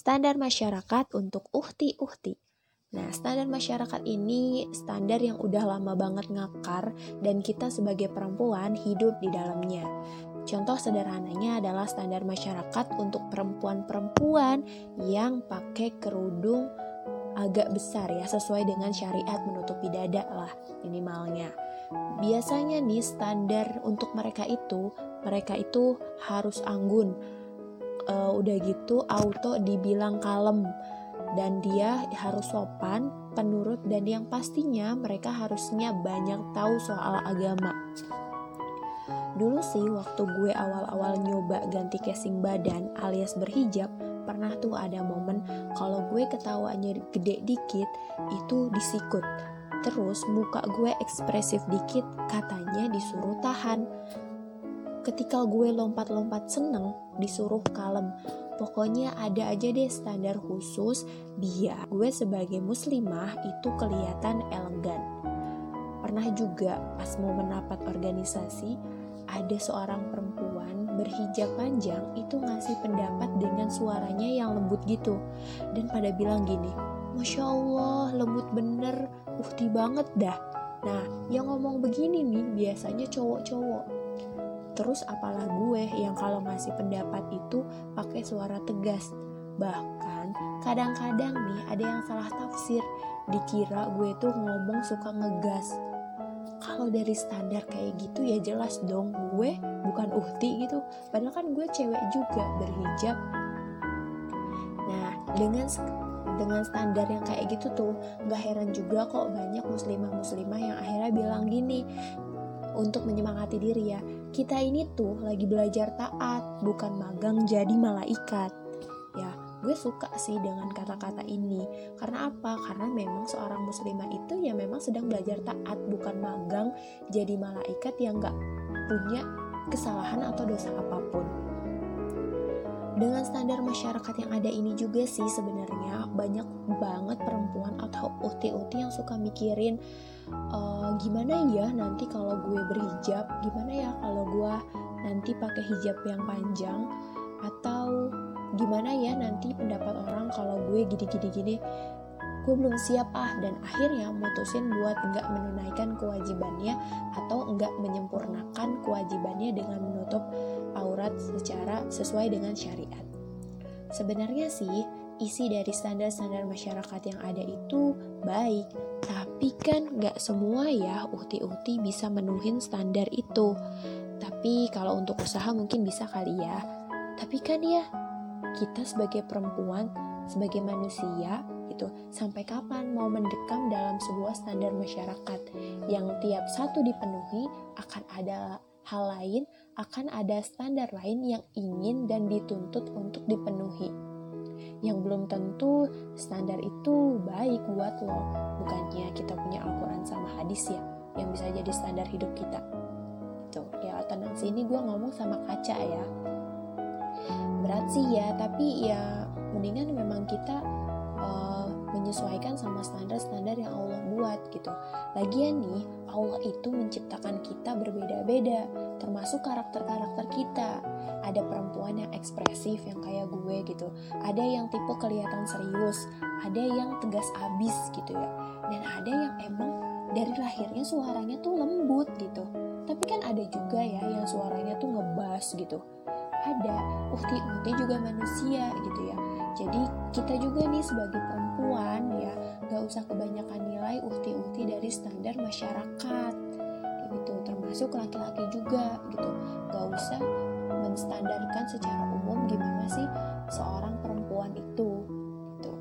Standar masyarakat untuk uhti-uhti. Nah, standar masyarakat ini standar yang udah lama banget ngakar dan kita sebagai perempuan hidup di dalamnya. Contoh sederhananya adalah standar masyarakat untuk perempuan-perempuan yang pakai kerudung agak besar ya, sesuai dengan syariat menutupi dada lah minimalnya. Biasanya nih standar untuk mereka itu, mereka itu harus anggun. Uh, udah gitu auto dibilang kalem dan dia harus sopan, penurut, dan yang pastinya mereka harusnya banyak tahu soal agama. Dulu sih waktu gue awal-awal nyoba ganti casing badan alias berhijab, pernah tuh ada momen kalau gue ketawanya gede dikit itu disikut. Terus muka gue ekspresif dikit katanya disuruh tahan. Ketika gue lompat-lompat seneng disuruh kalem Pokoknya ada aja deh standar khusus biar gue sebagai muslimah itu kelihatan elegan. Pernah juga pas mau menapat organisasi, ada seorang perempuan berhijab panjang itu ngasih pendapat dengan suaranya yang lembut gitu. Dan pada bilang gini, Masya Allah lembut bener, uhti banget dah. Nah, yang ngomong begini nih biasanya cowok-cowok Terus apalah gue yang kalau ngasih pendapat itu pakai suara tegas. Bahkan kadang-kadang nih ada yang salah tafsir, dikira gue tuh ngomong suka ngegas. Kalau dari standar kayak gitu ya jelas dong gue bukan uhti gitu. Padahal kan gue cewek juga berhijab. Nah, dengan dengan standar yang kayak gitu tuh gak heran juga kok banyak muslimah-muslimah yang akhirnya bilang gini untuk menyemangati diri ya. Kita ini tuh lagi belajar taat bukan magang jadi malaikat. Ya gue suka sih dengan kata-kata ini. Karena apa? Karena memang seorang muslimah itu ya memang sedang belajar taat bukan magang jadi malaikat yang gak punya kesalahan atau dosa apa pun dengan standar masyarakat yang ada ini juga sih sebenarnya banyak banget perempuan atau uti-uti yang suka mikirin uh, gimana ya nanti kalau gue berhijab gimana ya kalau gue nanti pakai hijab yang panjang atau gimana ya nanti pendapat orang kalau gue gini-gini gini. Gue belum siap ah dan akhirnya mutusin buat nggak menunaikan kewajibannya atau nggak menyempurnakan kewajibannya dengan menutup aurat secara sesuai dengan syariat. Sebenarnya sih isi dari standar-standar masyarakat yang ada itu baik, tapi kan nggak semua ya uhti-uhti bisa menuhin standar itu. Tapi kalau untuk usaha mungkin bisa kali ya. Tapi kan ya, kita sebagai perempuan, sebagai manusia, itu sampai kapan mau mendekam dalam sebuah standar masyarakat yang tiap satu dipenuhi akan ada hal lain, akan ada standar lain yang ingin dan dituntut untuk dipenuhi. Yang belum tentu standar itu baik buat lo. Bukannya kita punya Al-Quran sama hadis ya yang bisa jadi standar hidup kita. Tuh ya tenang sini gue ngomong sama kaca ya. Berat sih ya tapi ya mendingan memang kita menyesuaikan sama standar-standar yang Allah buat gitu. Lagian nih Allah itu menciptakan kita berbeda-beda termasuk karakter-karakter kita. Ada perempuan yang ekspresif yang kayak gue gitu. Ada yang tipe kelihatan serius ada yang tegas abis gitu ya. Dan ada yang emang dari lahirnya suaranya tuh lembut gitu. Tapi kan ada juga ya yang suaranya tuh ngebas gitu ada ukti-ukti juga manusia gitu ya. Jadi kita juga nih sebagai perempuan ya gak usah kebanyakan nilai ukti-ukti dari standar masyarakat. Gitu termasuk laki-laki juga gitu. Gak usah menstandarkan secara umum gimana sih seorang perempuan itu gitu.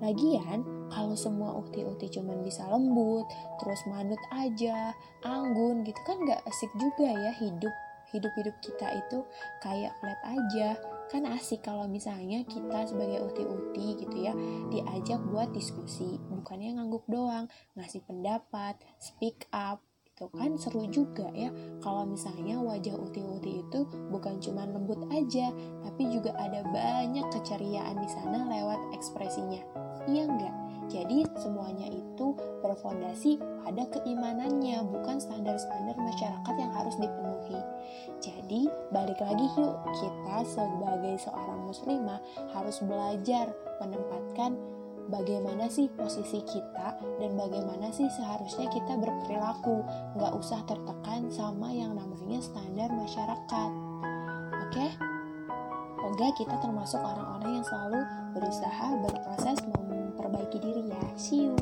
Lagian kalau semua ukti-ukti cuman bisa lembut, terus manut aja, anggun gitu kan gak asik juga ya hidup hidup-hidup kita itu kayak flat aja. Kan asik kalau misalnya kita sebagai uti-uti gitu ya diajak buat diskusi. Bukannya ngangguk doang ngasih pendapat speak up gitu. Kan seru juga ya kalau misalnya wajah uti-uti itu bukan cuma lembut aja tapi juga ada banyak keceriaan di sana lewat ekspresinya. Iya enggak Jadi semuanya itu berfondasi pada keimanannya, bukan standar-standar masyarakat yang harus dipenuhi. Jadi balik lagi yuk, kita sebagai seorang muslimah harus belajar menempatkan bagaimana sih posisi kita dan bagaimana sih seharusnya kita berperilaku. Nggak usah tertekan sama yang namanya standar masyarakat. Oke? Okay? Semoga kita termasuk orang-orang yang selalu berusaha berproses memperbaiki diri ya. See you.